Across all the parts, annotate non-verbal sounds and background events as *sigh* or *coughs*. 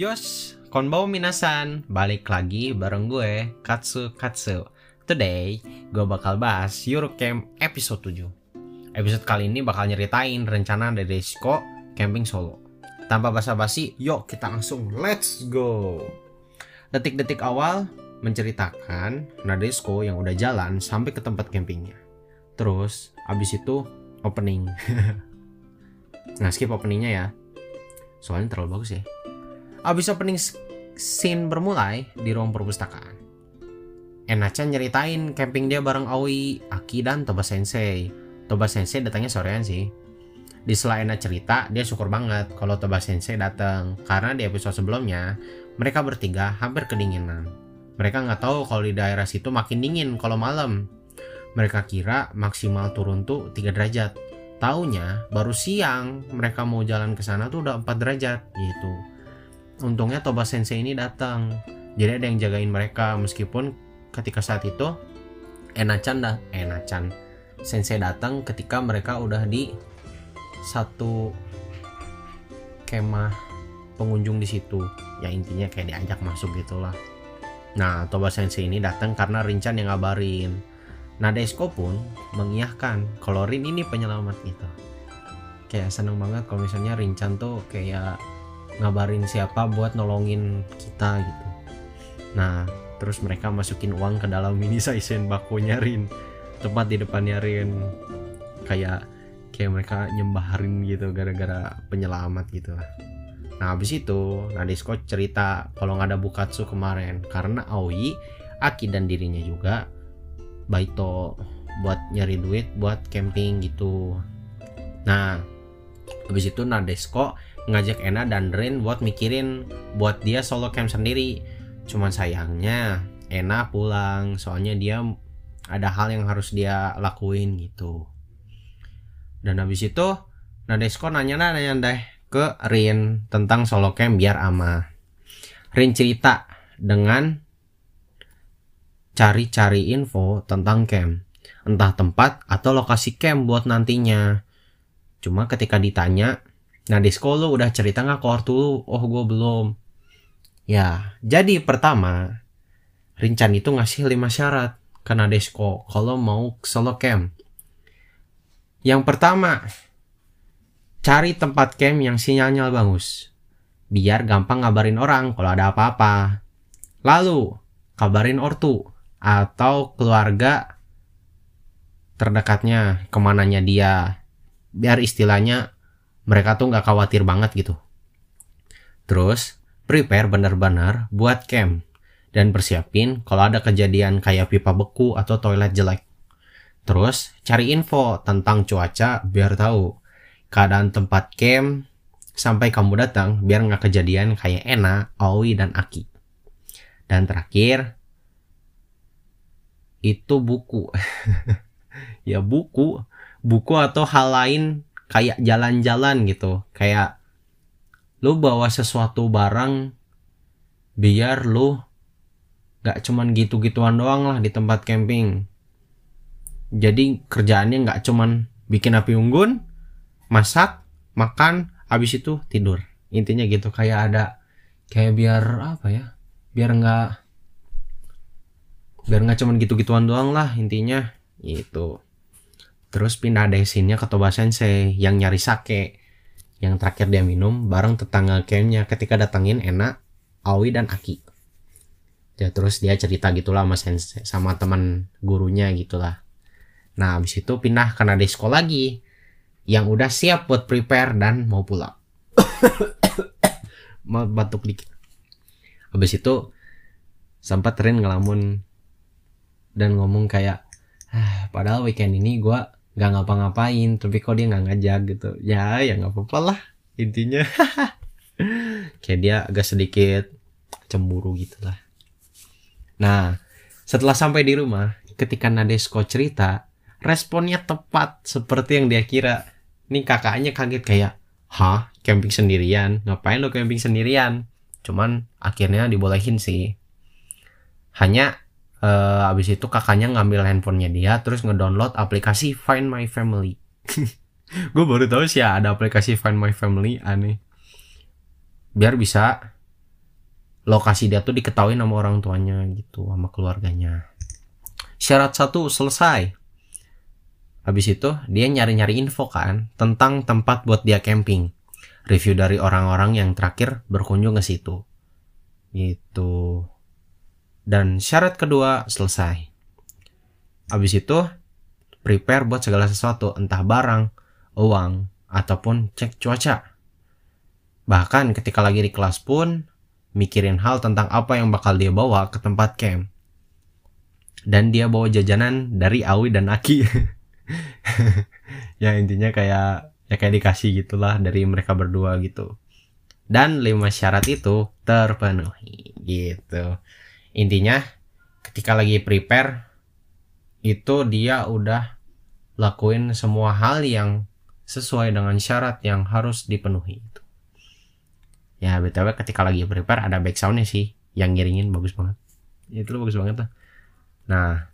Yos, konbau minasan, balik lagi bareng gue, Katsu Katsu. Today, gue bakal bahas Eurocamp episode 7. Episode kali ini bakal nyeritain rencana dari Desko camping solo. Tanpa basa-basi, yuk kita langsung let's go. Detik-detik awal menceritakan Nadesco yang udah jalan sampai ke tempat campingnya. Terus, abis itu opening. *laughs* nah, skip openingnya ya. Soalnya terlalu bagus ya. Abis opening scene bermulai di ruang perpustakaan. Enacha nyeritain camping dia bareng Aoi, Aki, dan Toba Sensei. Toba Sensei datangnya sorean sih. Di sela Ena cerita, dia syukur banget kalau Toba Sensei datang karena di episode sebelumnya mereka bertiga hampir kedinginan. Mereka nggak tahu kalau di daerah situ makin dingin kalau malam. Mereka kira maksimal turun tuh 3 derajat. Taunya baru siang mereka mau jalan ke sana tuh udah 4 derajat gitu untungnya Toba Sensei ini datang. Jadi ada yang jagain mereka. Meskipun ketika saat itu Enachan dah Enachan Sensei datang ketika mereka udah di satu kemah pengunjung di situ. Ya intinya kayak diajak masuk gitulah. Nah Toba Sensei ini datang karena Rincan yang ngabarin. Nadesco pun mengiyakan kalau Rin ini penyelamat gitu. Kayak seneng banget kalau misalnya Rincan tuh kayak ngabarin siapa buat nolongin kita gitu. Nah terus mereka masukin uang ke dalam mini sizen bako nyarin tempat di depan nyarin kayak kayak mereka nyembaharin gitu gara-gara penyelamat gitu lah. Nah habis itu Nadesco cerita kalau nggak ada Bukatsu kemarin. Karena Aoi Aki dan dirinya juga Baito buat nyari duit buat camping gitu. Nah habis itu Nadesco ngajak Ena dan Rin buat mikirin buat dia solo camp sendiri. Cuman sayangnya Ena pulang soalnya dia ada hal yang harus dia lakuin gitu. Dan habis itu Nadesco nanya-nanya deh ke Rin tentang solo camp biar ama. Rin cerita dengan cari-cari info tentang camp. Entah tempat atau lokasi camp buat nantinya. Cuma ketika ditanya, Nah di sekolah udah cerita nggak ke dulu? Oh gue belum. Ya, jadi pertama Rincan itu ngasih lima syarat ke Nadesco kalau mau solo camp. Yang pertama, cari tempat camp yang sinyalnya bagus. Biar gampang ngabarin orang kalau ada apa-apa. Lalu, kabarin ortu atau keluarga terdekatnya ke mananya dia. Biar istilahnya mereka tuh nggak khawatir banget gitu. Terus prepare benar-benar buat camp dan persiapin kalau ada kejadian kayak pipa beku atau toilet jelek. Terus cari info tentang cuaca biar tahu keadaan tempat camp sampai kamu datang biar nggak kejadian kayak Ena, Aoi, dan Aki. Dan terakhir itu buku. *laughs* ya buku, buku atau hal lain kayak jalan-jalan gitu. Kayak lu bawa sesuatu barang biar lu gak cuman gitu-gituan doang lah di tempat camping. Jadi kerjaannya gak cuman bikin api unggun masak makan habis itu tidur. Intinya gitu kayak ada kayak biar apa ya biar nggak biar nggak cuman gitu-gituan doang lah intinya itu Terus pindah desinnya ke Toba Sensei yang nyari sake. Yang terakhir dia minum bareng tetangga campnya ketika datangin enak Aoi dan Aki. Ya terus dia cerita gitulah sama sensei sama teman gurunya gitulah. Nah abis itu pindah ke Nadesco lagi yang udah siap buat prepare dan mau pulang. *coughs* mau batuk dikit. Abis itu sempat Rin ngelamun dan ngomong kayak ah, padahal weekend ini gue nggak ngapa-ngapain tapi kok dia nggak ngajak gitu. Ya ya nggak apa-apa lah intinya. *laughs* Kayak dia agak sedikit cemburu gitulah. Nah setelah sampai di rumah ketika Nadesco cerita responnya tepat seperti yang dia kira. Nih kakaknya kaget kayak hah camping sendirian? Ngapain lo camping sendirian? Cuman akhirnya dibolehin sih. Hanya uh, abis itu kakaknya ngambil handphonenya dia terus ngedownload aplikasi Find My Family. *laughs* Gue baru tahu sih ya ada aplikasi Find My Family aneh. Biar bisa lokasi dia tuh diketahui sama orang tuanya gitu sama keluarganya. Syarat satu selesai. Habis itu dia nyari-nyari info kan tentang tempat buat dia camping. Review dari orang-orang yang terakhir berkunjung ke situ. Gitu dan syarat kedua selesai habis itu prepare buat segala sesuatu entah barang uang ataupun cek cuaca bahkan ketika lagi di kelas pun mikirin hal tentang apa yang bakal dia bawa ke tempat camp. Dan dia bawa jajanan dari Awi dan Aki. *laughs* ya intinya kayak ya kayak dikasih gitulah dari mereka berdua gitu. Dan lima syarat itu terpenuhi gitu. Intinya ketika lagi prepare itu dia udah lakuin semua hal yang sesuai dengan syarat yang harus dipenuhi. Ya btw ketika lagi prepare ada backsoundnya sih yang ngiringin bagus banget. Ya, itu bagus banget tuh nah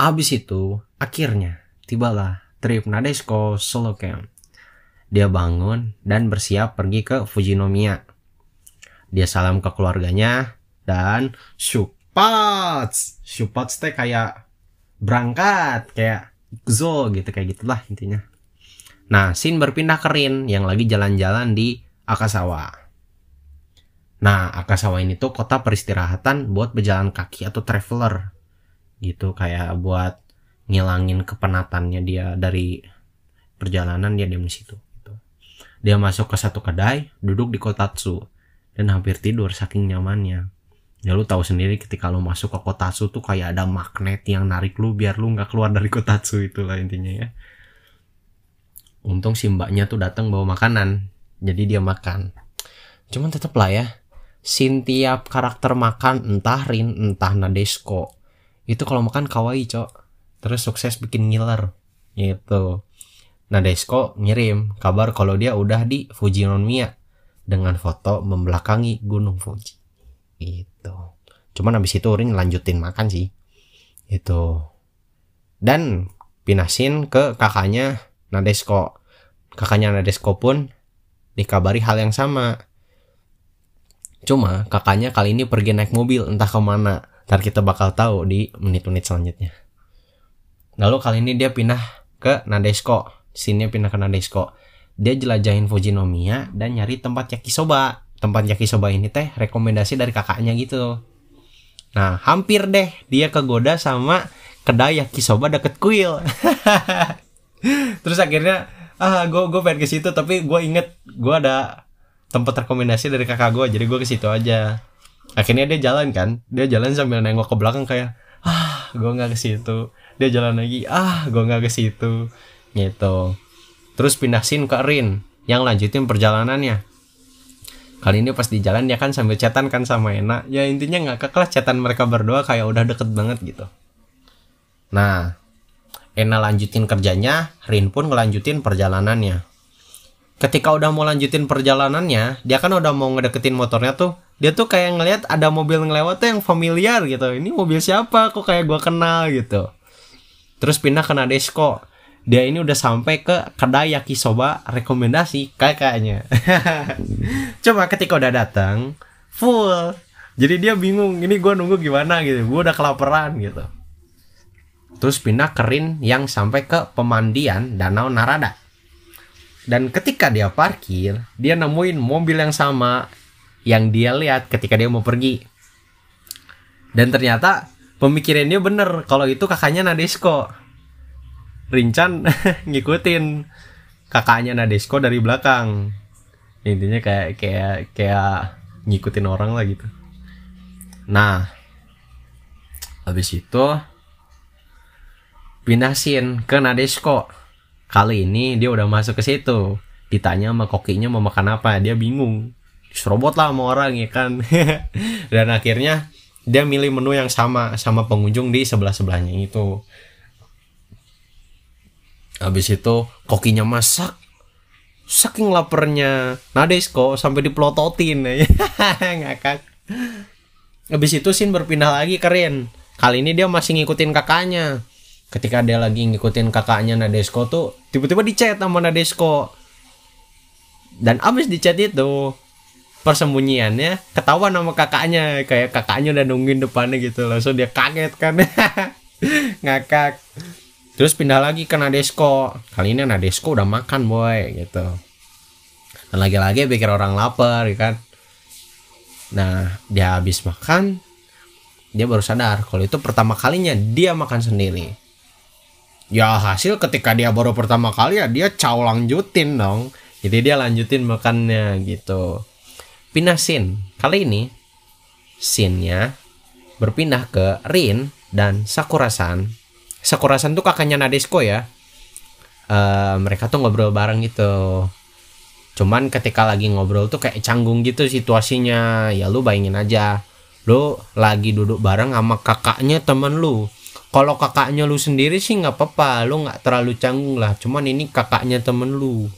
abis itu akhirnya tibalah trip Nadeshko solo camp. Dia bangun dan bersiap pergi ke Fujinomiya. Dia salam ke keluarganya dan shupats shupats teh kayak berangkat kayak zo gitu kayak gitulah intinya nah Sin berpindah ke Rin yang lagi jalan-jalan di Akasawa. Nah, Akasawa ini tuh kota peristirahatan buat berjalan kaki atau traveler. Gitu kayak buat ngilangin kepenatannya dia dari perjalanan dia di situ gitu. Dia masuk ke satu kedai, duduk di Kotatsu dan hampir tidur saking nyamannya. Ya lu tahu sendiri ketika lu masuk ke Kotatsu tuh kayak ada magnet yang narik lu biar lu nggak keluar dari Kotatsu itulah intinya ya. Untung si mbaknya tuh datang bawa makanan jadi dia makan. Cuman tetep lah ya sin tiap karakter makan entah Rin entah Nadeshko itu kalau makan kawaii cok. Terus sukses bikin ngiler gitu. Nadeshko ngirim kabar kalau dia udah di Fuji Fujinomiya dengan foto membelakangi Gunung Fuji gitu cuman abis itu Rin lanjutin makan sih itu dan pinasin ke kakaknya Nadeshko kakaknya Nadeshko pun dikabari hal yang sama. Cuma kakaknya kali ini pergi naik mobil entah ke mana. Ntar kita bakal tahu di menit-menit selanjutnya. Lalu kali ini dia pindah ke Nadeshko. Sini pindah ke Nadeshko. Dia jelajahin Fujinomiya dan nyari tempat yakisoba. Tempat yakisoba ini teh rekomendasi dari kakaknya gitu. Nah, hampir deh dia kegoda sama kedai yakisoba deket kuil. *laughs* Terus akhirnya ah gue gue pengen ke situ tapi gue inget gue ada tempat rekomendasi dari kakak gue jadi gue ke situ aja akhirnya dia jalan kan dia jalan sambil nengok ke belakang kayak ah gue nggak ke situ dia jalan lagi ah gue nggak ke situ gitu terus pindah scene ke Rin yang lanjutin perjalanannya kali ini pas di jalan dia kan sambil chatan kan sama Ena ya intinya nggak kekelas chatan mereka berdua kayak udah deket banget gitu nah Ena lanjutin kerjanya, Rin pun ngelanjutin perjalanannya. Ketika udah mau lanjutin perjalanannya, dia kan udah mau ngedeketin motornya tuh. Dia tuh kayak ngelihat ada mobil ngelewat tuh yang familiar gitu. Ini mobil siapa? Kok kayak gua kenal gitu. Terus pindah ke Nadeshko. Dia ini udah sampai ke kedai yakisoba rekomendasi kakaknya. *laughs* Coba ketika udah datang, full. Jadi dia bingung, ini gue nunggu gimana gitu. Gue udah kelaparan gitu terus pindah ke Rin yang sampai ke pemandian Danau Narada. Dan ketika dia parkir, dia nemuin mobil yang sama yang dia lihat ketika dia mau pergi. Dan ternyata pemikirannya bener kalau itu kakaknya Nadeshko. Rincan *laughs* ngikutin kakaknya Nadeshko dari belakang. Intinya kayak kayak kayak ngikutin orang lah gitu. Nah, habis itu pindah scene ke Nadeshko. Kali ini dia udah masuk ke situ. Ditanya sama kokinya mau makan apa, dia bingung. Serobot lah sama orang ya kan. *laughs* Dan akhirnya dia milih menu yang sama sama pengunjung di sebelah-sebelahnya itu. Habis itu kokinya masak. Saking lapernya Nadeshko sampai dipelototin. *laughs* Ngakak. Habis itu Sin berpindah lagi ke Rin. Kali ini dia masih ngikutin kakaknya ketika dia lagi ngikutin kakaknya Nadeshko tuh tiba-tiba di chat sama Nadeshko dan abis di chat itu persembunyiannya ketahuan sama kakaknya kayak kakaknya udah nungguin depannya gitu langsung dia kaget kan *laughs* ngakak terus pindah lagi ke Nadesco. Kali ini Nadesco udah makan boy gitu. Dan lagi-lagi pikir orang lapar ya kan? Nah dia habis makan dia baru sadar kalau itu pertama kalinya dia makan sendiri. Ya hasil ketika dia baru pertama kali ya dia caw lanjutin dong. Jadi dia lanjutin makannya gitu. Pindah scene. Kali ini scene-nya berpindah ke Rin dan Sakurasan. Sakurasan tuh kakaknya Nadesco ya. Uh, mereka tuh ngobrol bareng gitu. Cuman ketika lagi ngobrol tuh kayak canggung gitu situasinya. Ya lu bayangin aja. Lu lagi duduk bareng sama kakaknya temen lu. Kalau kakaknya lu sendiri sih nggak apa-apa, lu nggak terlalu canggung lah. Cuman ini kakaknya temen lu.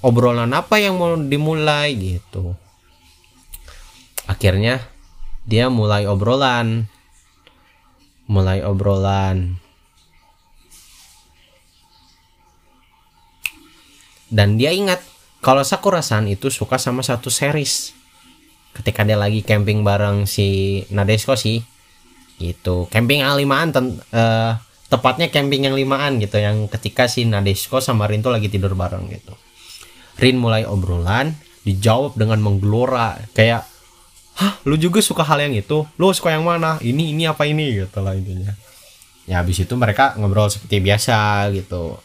Obrolan apa yang mau dimulai gitu akhirnya dia mulai obrolan mulai obrolan dan dia ingat kalau Sakura-san itu suka sama satu series. Ketika dia lagi camping bareng si Nadesco sih itu camping yang limaan ten, uh, tepatnya camping yang limaan gitu yang ketika si Nadesco sama Rin tuh lagi tidur bareng gitu. Rin mulai obrolan dijawab dengan menggelora kayak hah lu juga suka hal yang itu? Lu suka yang mana? Ini ini apa ini? Gitu lah intinya. Ya habis itu mereka ngobrol seperti biasa gitu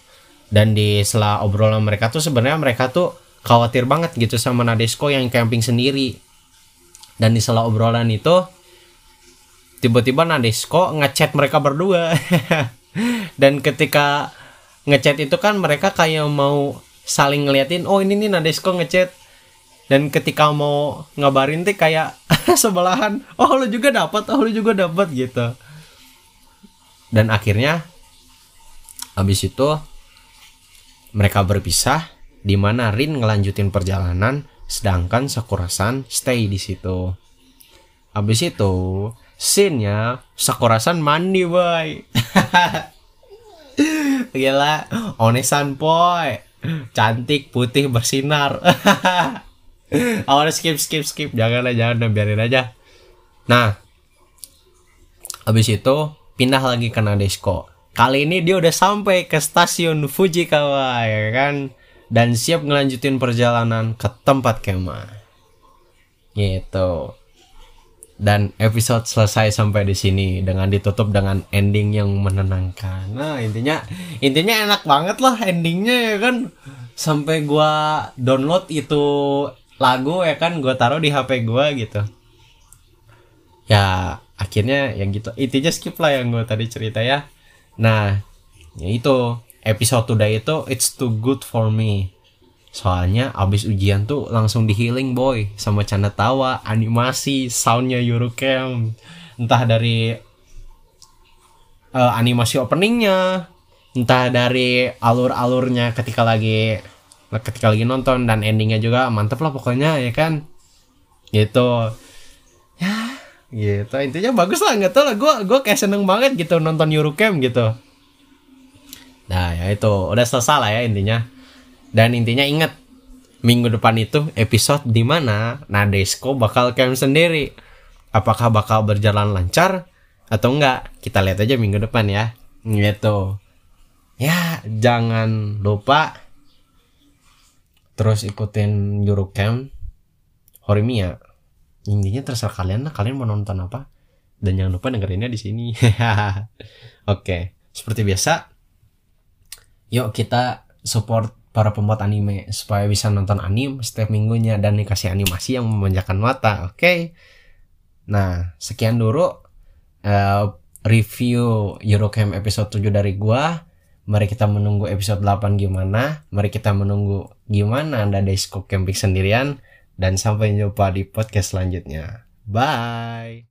dan di sela obrolan mereka tuh sebenarnya mereka tuh khawatir banget gitu sama Nadesco yang camping sendiri. Dan di sela obrolan itu tiba-tiba Nadesco ngechat mereka berdua. *laughs* Dan ketika ngechat itu kan mereka kayak mau saling ngeliatin oh ini nih Nadesco ngechat. Dan ketika mau ngabarin tuh kayak *laughs* sebelahan oh lu juga dapat oh lu juga dapat gitu. Dan akhirnya habis itu mereka berpisah di mana Rin ngelanjutin perjalanan sedangkan Sakurasan stay di situ. Habis itu scene-nya Sakurasan mandi boy. *laughs* Gila onesan boy. Cantik putih bersinar. *laughs* Awalnya skip skip skip. Jangan lah jangan biarin aja. Nah habis itu pindah lagi ke Nadesco kali ini dia udah sampai ke stasiun Fujikawa ya kan? Dan siap ngelanjutin perjalanan ke tempat kemah. Gitu. Dan episode selesai sampai di sini dengan ditutup dengan ending yang menenangkan. Nah intinya intinya enak banget lah endingnya ya kan? Sampai gua download itu lagu ya kan? Gue taruh di HP gue gitu. Ya akhirnya yang gitu. Intinya skip lah yang gue tadi cerita ya nah ya itu. Episode today itu it's too good for me. Soalnya abis ujian tuh langsung di healing boy. Sama canda tawa animasi soundnya Eurocamp. Entah dari uh, animasi openingnya. Entah dari alur-alurnya ketika lagi ketika lagi nonton dan endingnya juga mantep lah pokoknya ya kan? Gitu. Ya gitu. Intinya bagus lah nggak tau lah. Gue gue kayak seneng banget gitu nonton Eurocamp gitu. Nah ya itu. Udah selesai lah ya intinya. Dan intinya inget minggu depan itu episode di mana Nadesco bakal camp sendiri. Apakah bakal berjalan lancar atau enggak kita lihat aja minggu depan ya. Gitu. Ya jangan lupa terus ikutin Eurocamp. Horimiya intinya terserah kalian lah kalian mau nonton apa dan jangan lupa dengerinnya di sini *laughs* oke seperti biasa yuk kita support para pembuat anime supaya bisa nonton anime setiap minggunya dan dikasih animasi yang memanjakan mata oke okay? nah sekian dulu uh, review Eurocamp episode 7 dari gua Mari kita menunggu episode 8 gimana. Mari kita menunggu gimana Anda Desco camping sendirian. Dan sampai jumpa di podcast selanjutnya. Bye.